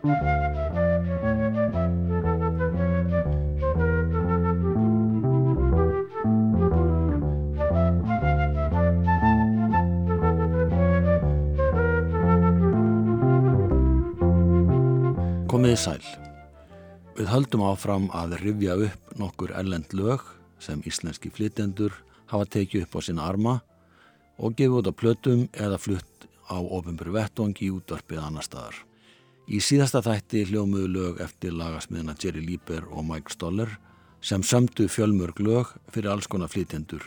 Komiði sæl. Við höldum áfram að rifja upp nokkur ellend lög sem íslenski flytjendur hafa tekið upp á sína arma og gefið út á plötum eða flutt á ofinburu vettvangi í útvarpið annar staðar. Í síðasta þætti hljómuðu lög eftir lagasmiðna Jerry Lieber og Mike Stoller sem sömdu fjölmörg lög fyrir alls konar flytjendur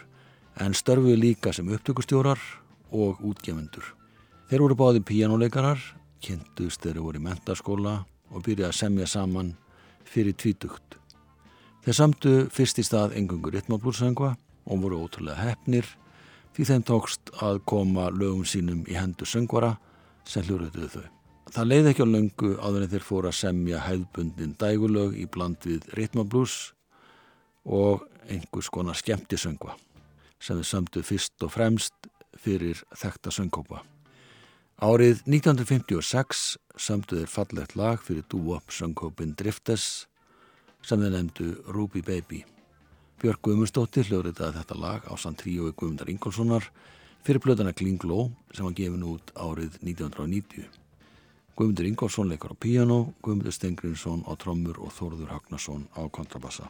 en störfuðu líka sem upptökustjórar og útgefundur. Þeir voru báði píjánuleikarar, kynntust þeir voru í mentaskóla og byrjaði að semja saman fyrir tvítugt. Þeir samtu fyrst í stað engungur ritmáblúrsöngva og voru ótrúlega hefnir því þeim tókst að koma lögum sínum í hendur söngvara sem hljóruðuðu þau. Það leiði ekki á löngu áður en þeir fóru að semja hæðbundin dægulög í bland við ritmáblús og einhvers konar skemmtisöngva sem þeir samtu fyrst og fremst fyrir þekta söngkópa. Árið 1956 samtu þeir fallegt lag fyrir dúop söngkópin Driftes sem þeir nefndu Ruby Baby. Björg Guðmundsdóttir hljóðritaði þetta lag á sann tríói Guðmundar Ingolsonar fyrir blöðana Klingló sem var gefin út árið 1990. Guðmundur Ingolson leikar á piano, Guðmundur Stengrinsson á trommur og Þórður Hagnarsson á kontrabassa.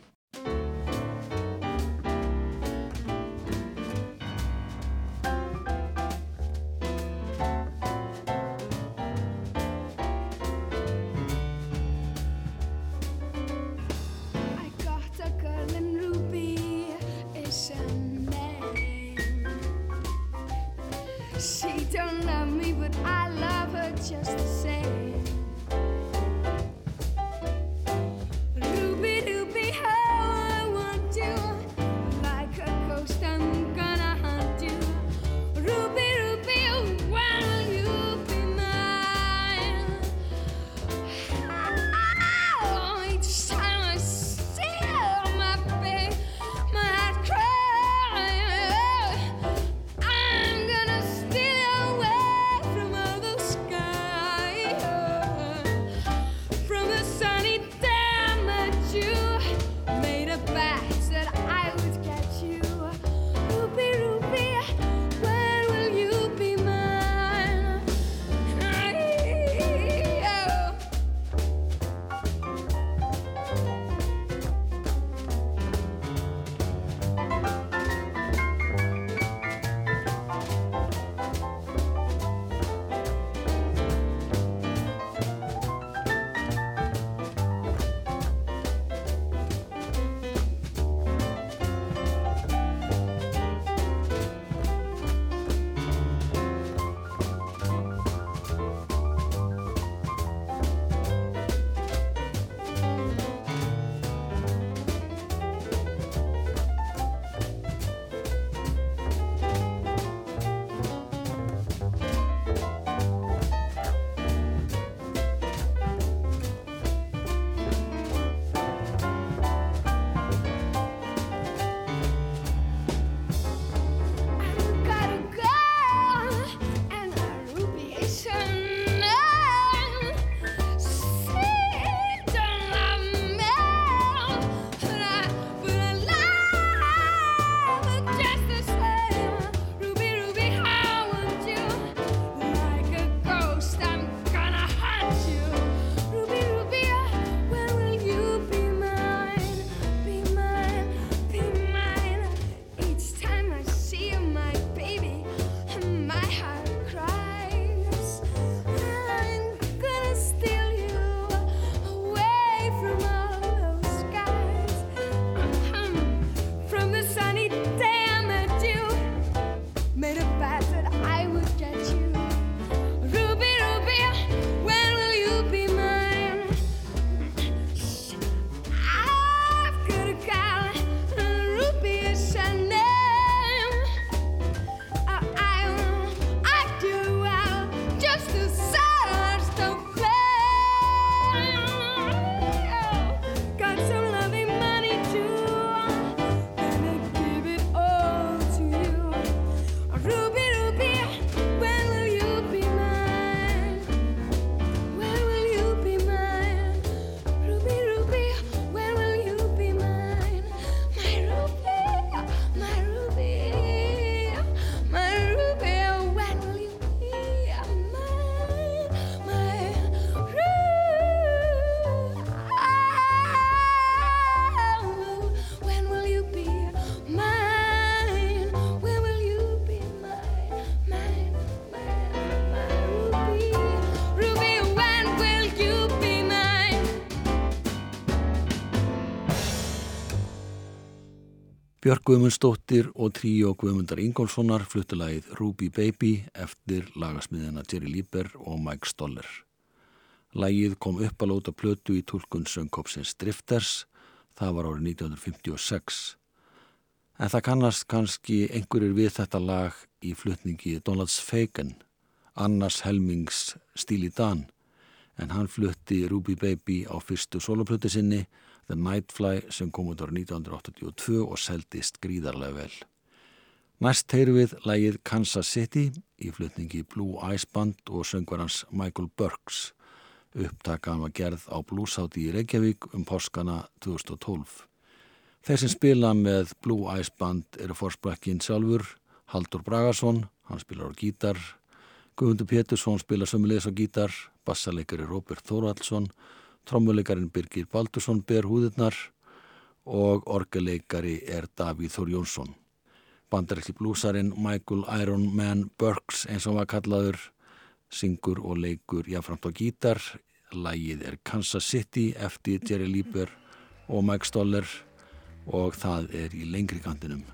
Björg Guðmundsdóttir og tríó Guðmundar Ingólfssonar fluttulægið Ruby Baby eftir lagasmiðina Jerry Lieber og Mike Stoller. Lægið kom upp að lóta plötu í tólkun söngkópsins Drifters, það var árið 1956. En það kannast kannski einhverjir við þetta lag í flutningi Donalds Fagan, annars helmings stíli Dan, en hann flutti Ruby Baby á fyrstu soloplötu sinni The Nightfly sem kom út ára 1982 og seldist gríðarlega vel. Næst heyru við lægið Kansas City í flutningi Blue Ice Band og söngvarans Michael Burks. Upptakaðan var gerð á Bluesáti í Reykjavík um páskana 2012. Þeir sem spila með Blue Ice Band eru fórsprakkin sjálfur, Haldur Bragason, hann spilar á gítar, Guðmundur Pétursson spila sömulegis á gítar, bassaleikari Robert Þóraldsson Trommuleikarin Birgir Baldursson ber húðirnar og orgeleikari er Davíð Þór Jónsson. Bandarækli blúsarinn Michael Iron Man Burks eins og var kallaður syngur og leikur jáframt á gítar. Lægið er Kansas City eftir Jerry Lieber og Mike Stoller og það er í lengri kantinum.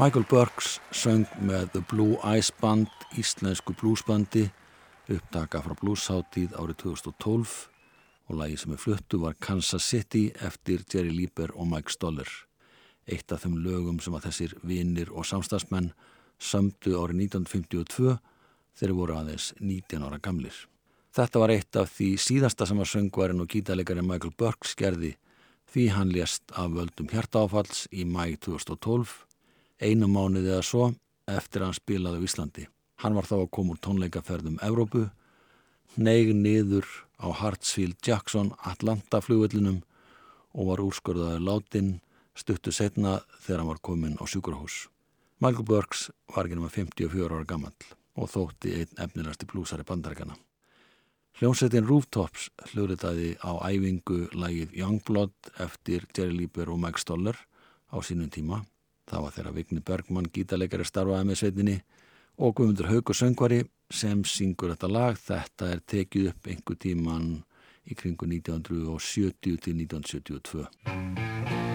Michael Burks söng með The Blue Eyes Band, íslensku bluesbandi, upptaka frá bluesháttíð árið 2012 og lagi sem er fluttu var Kansas City eftir Jerry Lieber og Mike Stoller. Eitt af þeim lögum sem að þessir vinnir og samstagsmenn sömdu árið 1952 þeir voru aðeins 19 ára gamlir. Þetta var eitt af því síðasta sem að söngvarinn og gítalegari Michael Burks gerði því hann lést af völdum hjartaáfalls í mæg 2012, einu mánuði eða svo eftir að hann spilaði á Íslandi. Hann var þá að koma úr tónleikaferðum Evrópu, neig niður á Hartsfield Jackson Atlanta flugvellinum og var úrskorðaður látin stuttu setna þegar hann var komin á sjúkurhús. Michael Burks var ekki náma 54 ára gammal og þótti einn efnilegasti blúsari bandarækana. Hljómsettin Rooftops hljóðritaði á æfingu lægið Youngblood eftir Jerry Lieber og Mike Stoller á sínum tíma. Það var þeirra Vigni Bergman gítalegari starfaði með sveitinni og Guðmundur Haugur söngvari sem syngur þetta lag. Þetta er tekið upp einhver tíman í kringu 1970 til 1972.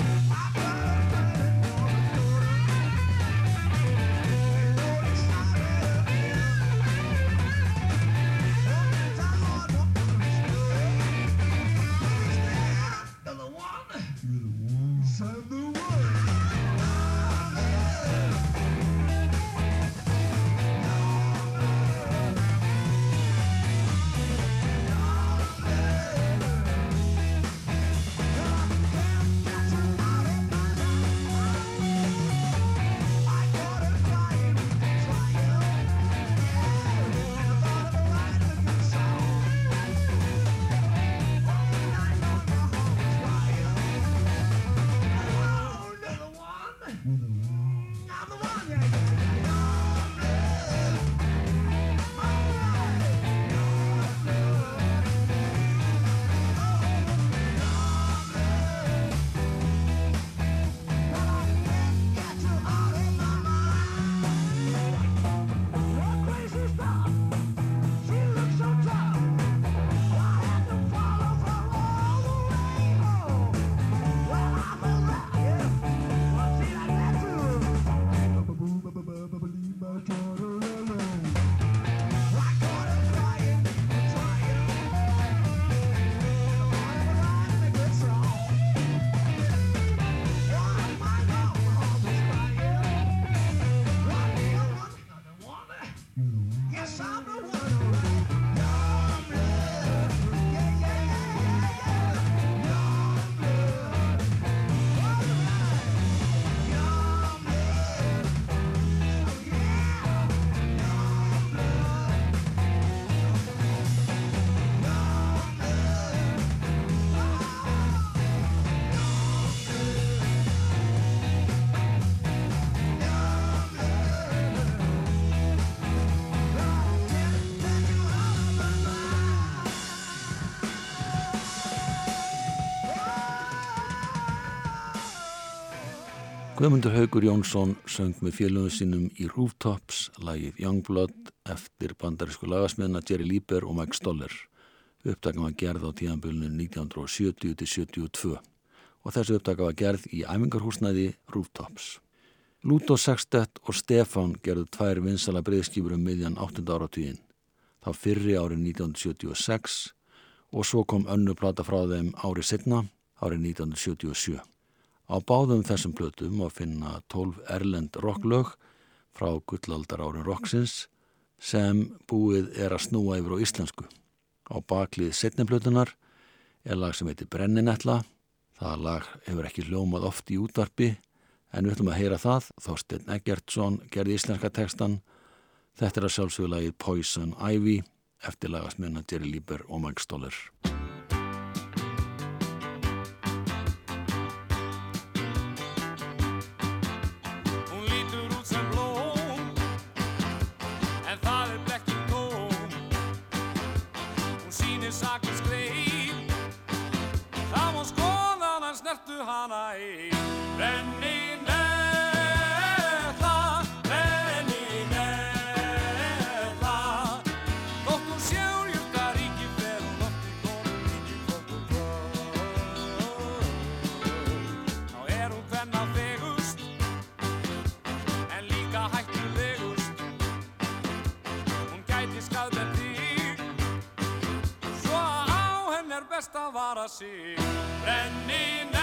Guðmundur Haugur Jónsson söng með fjölunum sínum í Rooftops lagið Youngblood eftir bandarísku lagasmiðna Jerry Lieber og Mike Stoller. Uppdagan var gerð á tíðanbölunum 1970-72 og þessu uppdaga var gerð í æfingarhúsnæði Rooftops. Lúto Sextet og Stefan gerðu tvær vinsala breyðskýfur um miðjan 8. áratvíðin. Þá fyrri árið 1976 og svo kom önnu plata frá þeim árið setna árið 1977. Á báðum þessum plötum að finna 12 erlend rocklög frá gullaldar árin rocksins sem búið er að snúa yfir á íslensku. Á baklið setniplötunar er lag sem heitir Brenninetla. Það lag hefur ekki ljómað oft í útvarpi en við ætlum að heyra það. Þorstein Eggertsson gerði íslenska tekstan. Þetta er að sjálfsögðu lagið Poison Ivy eftir lagasmjörna Jerry Lieber og Mike Stoller. Vara sig. Brenni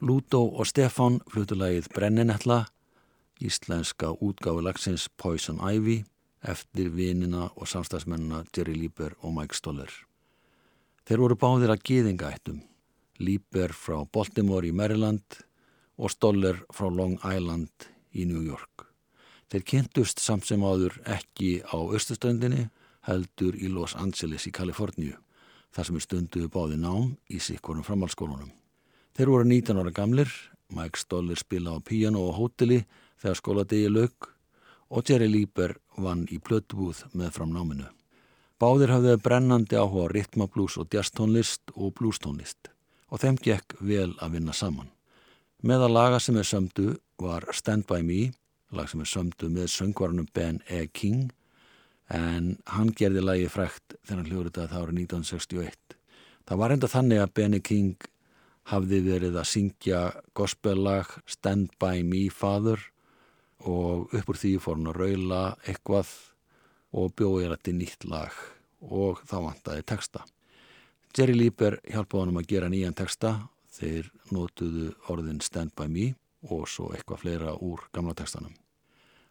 Lúdó og Stefán fluttu lagið Brenninetla, íslenska útgáfu lagsins Poison Ivy, eftir vinina og samstagsmennina Jerry Lieber og Mike Stoller. Þeir voru báðir að gýðingaættum, Lieber frá Baltimore í Maryland og Stoller frá Long Island í New York. Þeir kynntust samt sem áður ekki á austustöndinni, heldur í Los Angeles í Kaliforníu, þar sem er stunduðu báði nám í sikkurum framhalskólunum. Þeir voru 19 ára gamlir, Mike Stoller spila á píjano og hóteli þegar skóladegi lauk og Jerry Lieber vann í plötubúð með framnáminu. Báðir hafði brennandi áhuga ritmablús og jazztónlist og blústónlist og þeim gekk vel að vinna saman. Meða laga sem er sömdu var Stand By Me, lag sem er sömdu með söngvarnum Ben E. King en hann gerði lagi frækt þegar hann hljóður þetta það árið 1961. Það var enda þannig að Benny King hafði verið að syngja gospellag Stand By Me Father og upp úr því fór hann að raula eitthvað og bjóði hér til nýtt lag og þá vantaði texta. Jerry Lieber hjálpaði hann um að gera nýjan texta þeir notuðu orðin Stand By Me og svo eitthvað fleira úr gamla textanum.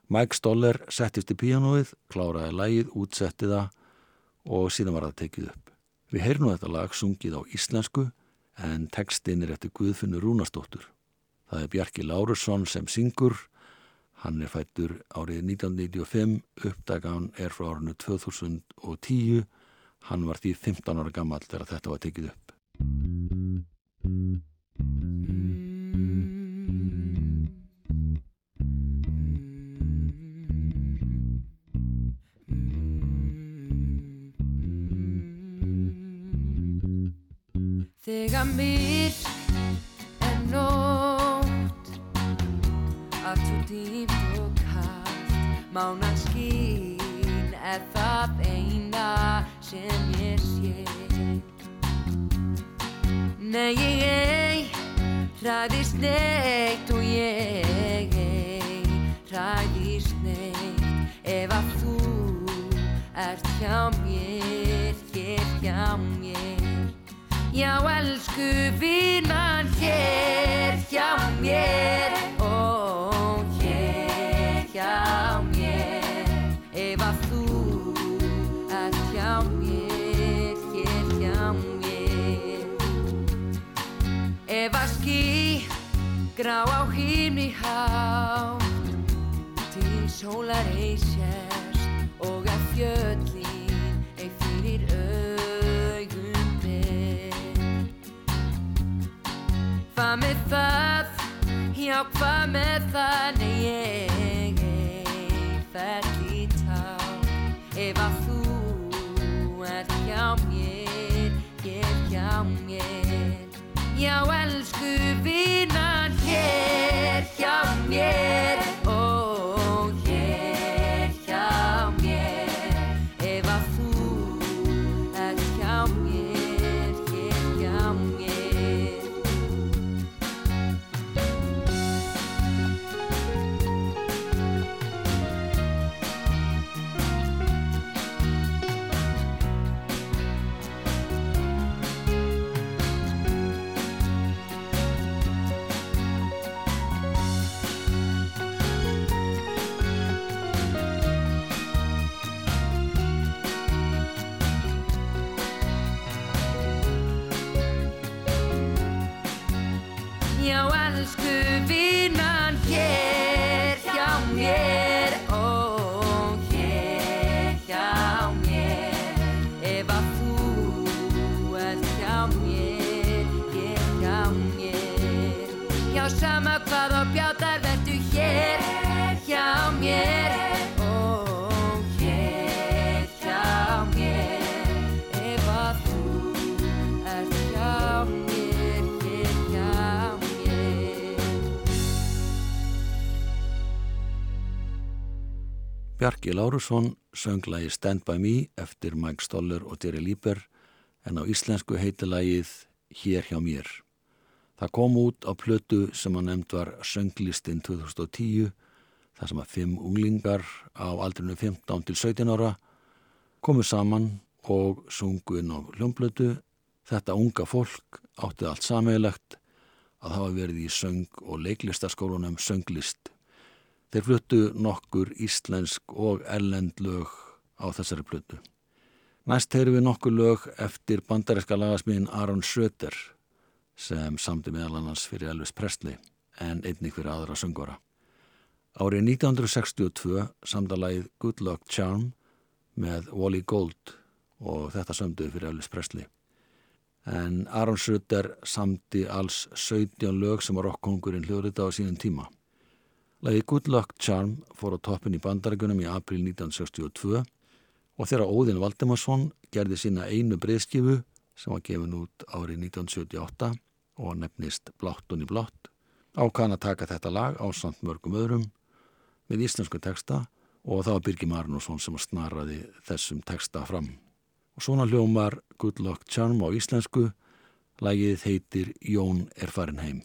Mike Stoller settist í píanóið, kláraði lagið, útsetti það og síðan var það tekið upp. Við heyrum þetta lag sungið á íslensku en textin er eftir Guðfinnur Rúnastóttur. Það er Bjarki Lárusson sem syngur, hann er fættur árið 1995, uppdagan er frá árinu 2010, hann var því 15 ára gammal þegar þetta var tekið upp. Þegar myrk er nótt Allt svo dýmt og kallt Mánaskín er það eina sem ég sé. Nei, ég ei hræðist neitt og ég ei hræðist neitt. Ef að þú ert hjá mér, hér hjá mér Já, elsku vinan hér hjá mér. Ó, hér hjá mér. Ef að þú ert hjá mér, hér hjá mér. Ef að ský grá á himni hátt Til sólar ei sérst og að fjöllin Hvað með það, já hvað með það, nei ég ei ferli tá Ef að þú ert hjá mér, ég hjá mér. Já, elsku vinan hér hjá mér Bjarki Lárusson söng lagi Stand By Me eftir Mike Stoller og Jerry Lieber en á íslensku heiti lagið Hér hjá mér. Það kom út á plötu sem að nefnd var Sönglistinn 2010 þar sem að fimm unglingar á aldrinu 15 til 17 ára komu saman og sungu inn á hljómblötu. Þetta unga fólk átti allt sameiglegt að hafa verið í söng og leiklistaskólunum sönglist. Þeir fluttu nokkur íslensk og ellend lög á þessari plötu. Næst heyrum við nokkur lög eftir bandaríska lagasmiðin Aron Söder sem samti meðal annars fyrir Elvis Presley en einnig fyrir aðra söngvara. Árið 1962 samdalagið Good Luck Charm með Wally Gold og þetta sömduði fyrir Elvis Presley. En Aron Söder samti alls 17 lög sem var rockkongurinn hljóðrita á sínum tíma. Lagi Good Luck Charm fór á toppin í bandarækunum í april 1962 og þegar Óðinn Valdemarsson gerði sína einu breyðskifu sem var gefin út árið 1978 og nefnist Bláttunni Blátt ákvæðan að taka þetta lag á samt mörgum öðrum með íslensku texta og það var Birgi Marnusson sem snaraði þessum texta fram. Og svona hljómar Good Luck Charm á íslensku, lagið heitir Jón er farin heim.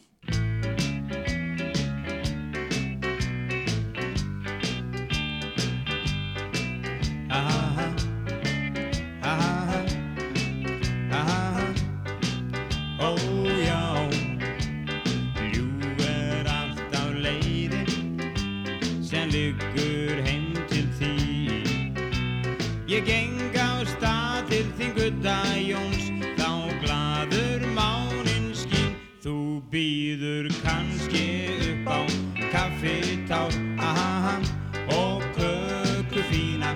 Aha, og köku fína.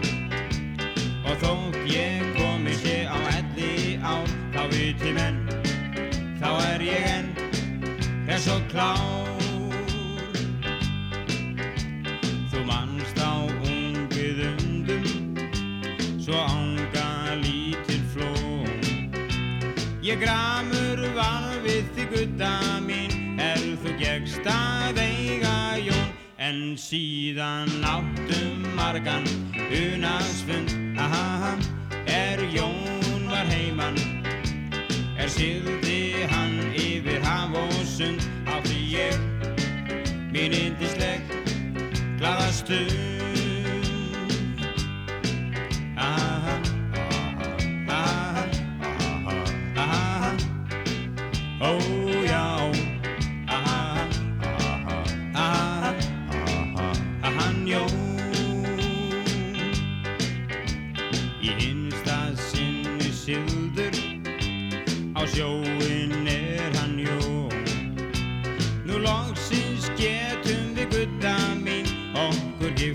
Og þótt ég komi sé á elli ár Þá viti menn, þá er ég enn Hress og klár Þú manst á ungið undum Svo ánga lítil flóm Ég gramur var við því gutta mín Er þú gegst að jón En síðan áttum margan unasfund Aha, er Jón var heiman? Er sigði hann yfir haf og sund? Átti ég mín yndisleg glaða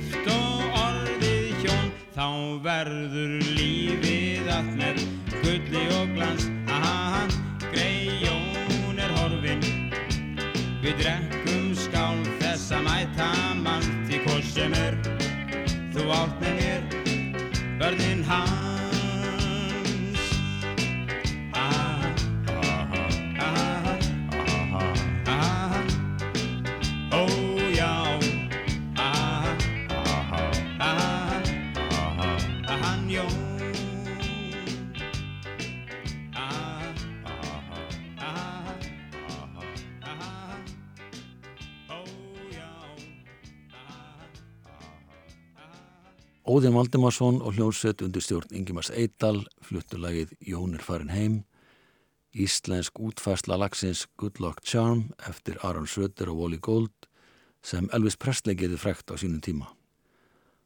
gift og orðið hjón Þá verður lífið allt með gulli og glans. Aha, grei Jón er horfin Við drekkum skál þess að mæta mann Því hvort sem er. Þú átt með mér Börnin hans Óðinn Valdimarsson og hljómsveit undir stjórn Ingimars Eidal fluttu lagið Jón er farin heim Íslensk útfærsla lagsins Good Luck Charm eftir Aron Söder og Wally Gold sem Elvis Presley gerði frekt á sínum tíma.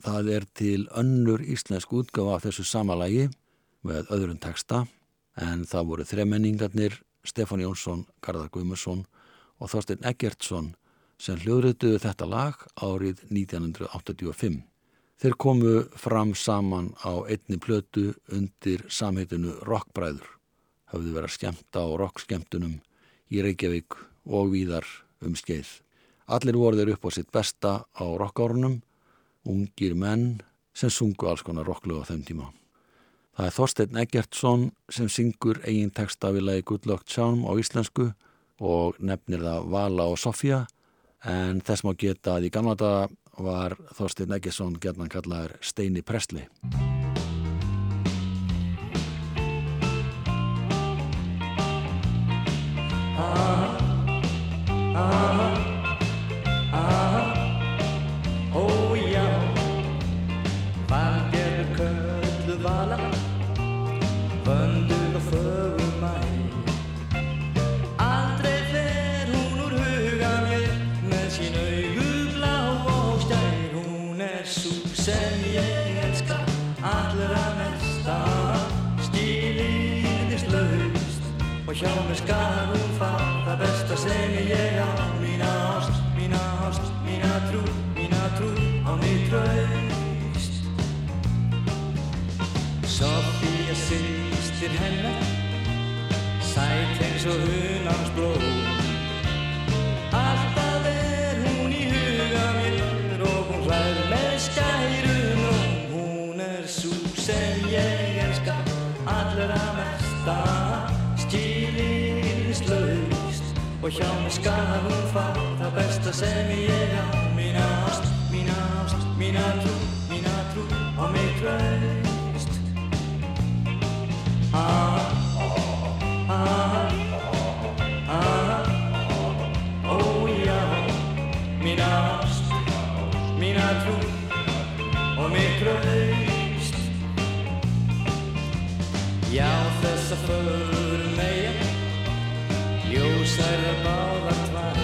Það er til önnur íslensk útgáfa af þessu sama lagi með öðrun texta en það voru þremenningarnir Stefán Jónsson, Garðar Guðmursson og Þorstein Eggertsson sem hljóðrituðu þetta lag árið 1985. Þeir komu fram saman á einni plötu undir samheitinu Rockbræður. Hafðu verið að skemmta á rockskemmtunum í Reykjavík og víðar um skeið. Allir voru þeir upp á sitt besta á rockárunum, ungir menn sem sungu alls konar rocklögu á þeim tíma. Það er Þorstein Eggertsson sem syngur eigin texta við lagi Good Luck Charm á íslensku og nefnir það Vala og Sofía en þess má geta að í gamla daga var Þorstein Eggertsson gerðan kallaður Steini Prestli. Ó hjá mér skal hún fá það besta sem ég á. Mína ást, mína ást, mína trú, mína trú á mig traust. Sofía sýstir hennar, sæt eins og hunans blóð. Alltaf er hún í huga mér og hún hlær með skærum róm. Hún er svo sem ég elska allra mesta, stíliðist og hjá mér skal hún fá það besta sem ég á. Mína ást, mína ást, mína trú, mína trú á mig traust. Ah, ah, ah, ó já, mína ást, mína trú og mig traust. Já, þessa förum meia, ljósæra báðar tvær.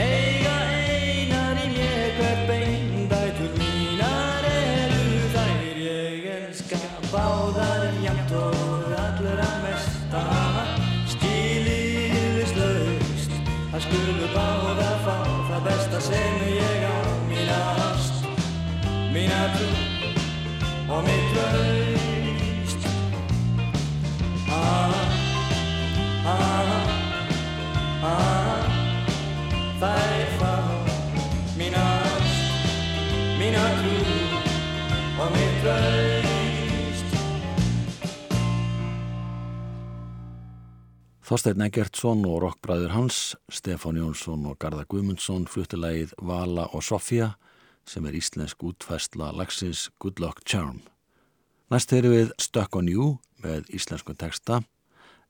Eiga einar í mér hver bein, dætur mínar eru þær. Ég elska báðar en jafnt og allra mesta, skiliðist laust. Það skulu báðar fá það besta sem ég á, mína ást, mína trú og mitt traust. Þær fá mína trú og mitt traust. Þorstein Eggertsson og rockbræður hans, Stefán Jónsson og Garðar Guðmundsson fluttilegið Vala og Sofía sem er íslensk útfæstla lagsins Good Luck Charm. Næst erum við Stuck on You með íslensku texta.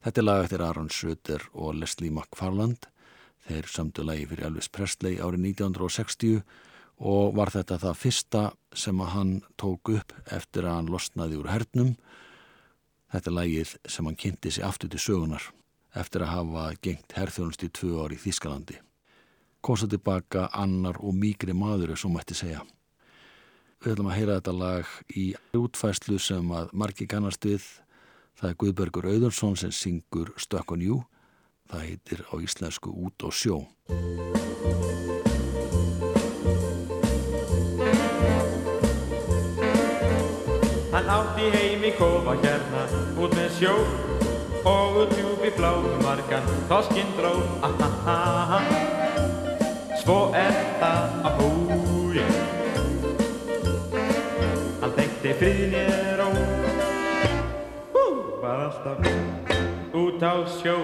Þetta er lag eftir Aaron Sutter og Leslie McFarland. Þeir samtu lagi fyrir Elvis Presley árið 1960 og var þetta það fyrsta sem að hann tók upp eftir að hann losnaði úr hernum. Þetta lagið sem hann kynnti sig aftur til sögunar eftir að hafa gengt herþjónust í tvö ári í Þískalandi. Kom svo tilbaka annar og mýgri maður, svo mætti segja. Við ætlum að heyra þetta lag í útfæslu sem að margi kannast við. Það er Guðbergur Auðursson sem syngur Stuck on You. Það heitir á íslensku Út og sjó. Hann átti heim í kofa hérna út með sjó og út djúpi bláum margan. Þoskinn dró ahaha Svo er það að húi Hann þekkti friðinni ró Hú, var alltaf út á sjó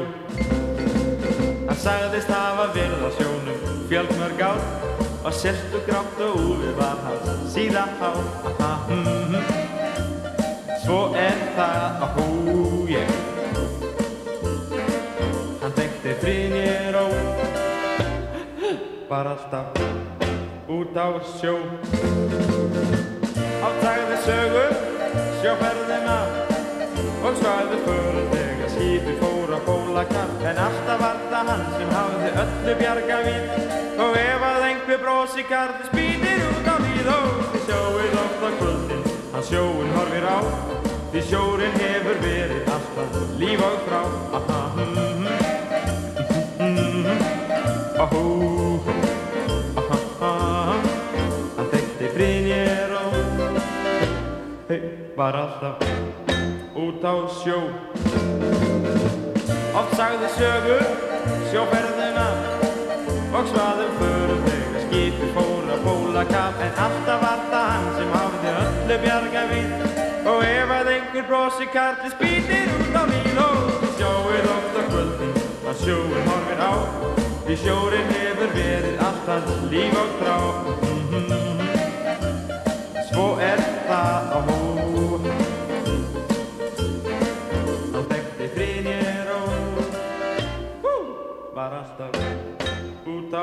Hann sagðist hafa verið á sjónum fjölmörg ár. Og sérstu grátt og úfið var hans síða hár aha, mm, mm. Svo er það að húi Hann þekkti friðinni ró var alltaf út á sjó. Átægði sögur sjóferðina og svæði för þegar skipi fór á kólakall en alltaf var það hann sem hafði öllu bjarga vín og ef að einhver brósi gardi spýtir út á víð og þið sjóið oft á kvöldin hann sjóin horfir á því sjórin hefur verið alltaf líf og frá aha mhm mhm ahó aha aha hann tekti frinjir og hey, var alltaf út á sjó Oft sagði sögu sjóferðina og svaðum förum þegar skipi fór að bóla kaf en alltaf var það hann sem hafði öllu bjarga við. Og ef að einhver brosi karli spýtir út á míl og þið sjáuð oft á kvöldin að sjóin horfir á. Því sjórin hefur verið allt hans líf og trá. Svo er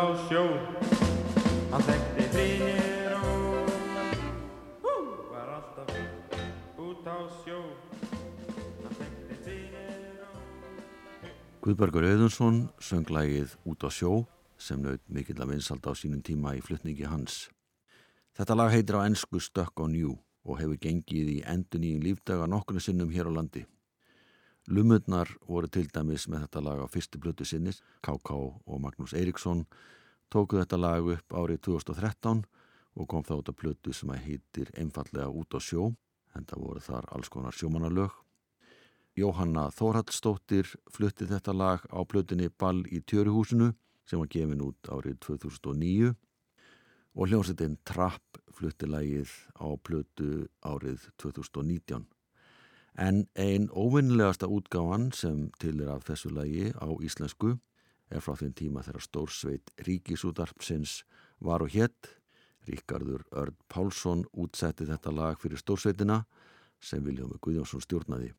á sjó. Hann þekkti Brynjar og var alltaf út á sjó. Hann þekkti Brynjar og Guðbergur Auðunsson söng lagið Út á sjó sem naut mikill að vinsald á sínum tíma í flutningi hans. Þetta lag heitir á ennsku Stuck on You og hefur gengið í endun í lífdaga nokkuna sinnum hér á landi. Lumurnar voru til dæmis með þetta lag á fyrstu blötu sinnis, K.K. og Magnús Eiríksson tóku þetta lag upp árið 2013 og kom þá út af blötu sem að heitir einfallega Út á sjó, en það voru þar alls konar sjómanarlög. Jóhanna Þórhaldsdóttir flutti þetta lag á blötunni Ball í Tjöruhúsinu sem var gefin út árið 2009 og hljómsveitin Trapp flutti lagið á blötu árið 2019. En ein óvinnilegasta útgáfan sem til er af þessu lagi á íslensku er frá þeim tíma þegar stórsveit Ríkisútarpsins var og hétt. Ríkardur Örd Pálsson útsetti þetta lag fyrir stórsveitina sem Viljómi Guðjónsson stjórnaði.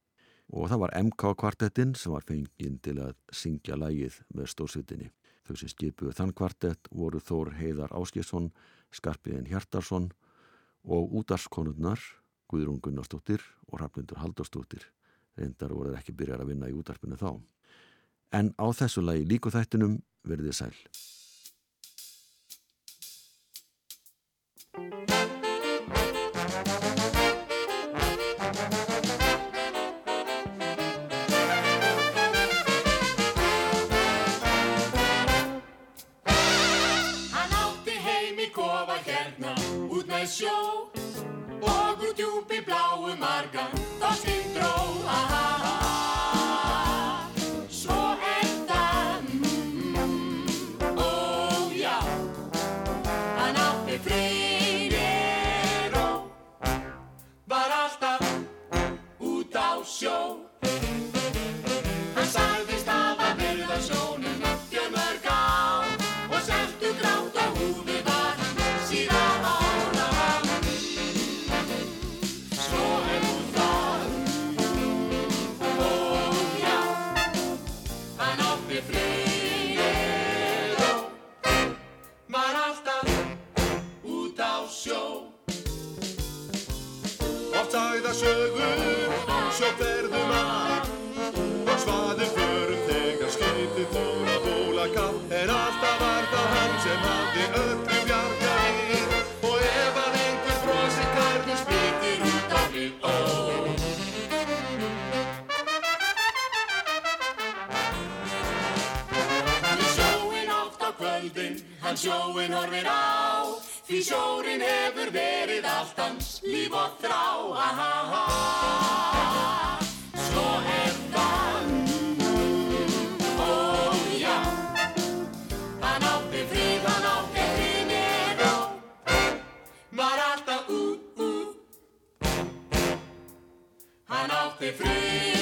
Og það var MK kvartettin sem var fenginn til að syngja lagið með stórsveitinni. Þau sem skipuðu þann kvartett voru Þór Heiðar Áskjesson, Skarpiðin Hjartarsson og útarskonurnar Guðrún Gunnarsdóttir og Raflindur Haldarsdóttir. Reyndar voruð ekki byrjar að vinna í útarpinu þá. En á þessu lagi líku þættinum verðið sæl. Hann margam Sögur, sjóferðum að og svaðum förum þegar skipið fór að bóla kapp en alltaf var það hann sem hafði öllu bjargaðið og ef að einhver brosi karlur spýtir út á við ó. Við sjóin oft á kvöldin, hann sjóin horfir á Því sjórin hefur verið allt hans líf og þrá ah, ah, ah. Svo er það, ó já. Hann átti frið, hann átti frið og Var alltaf ú, ú. Hann átti frið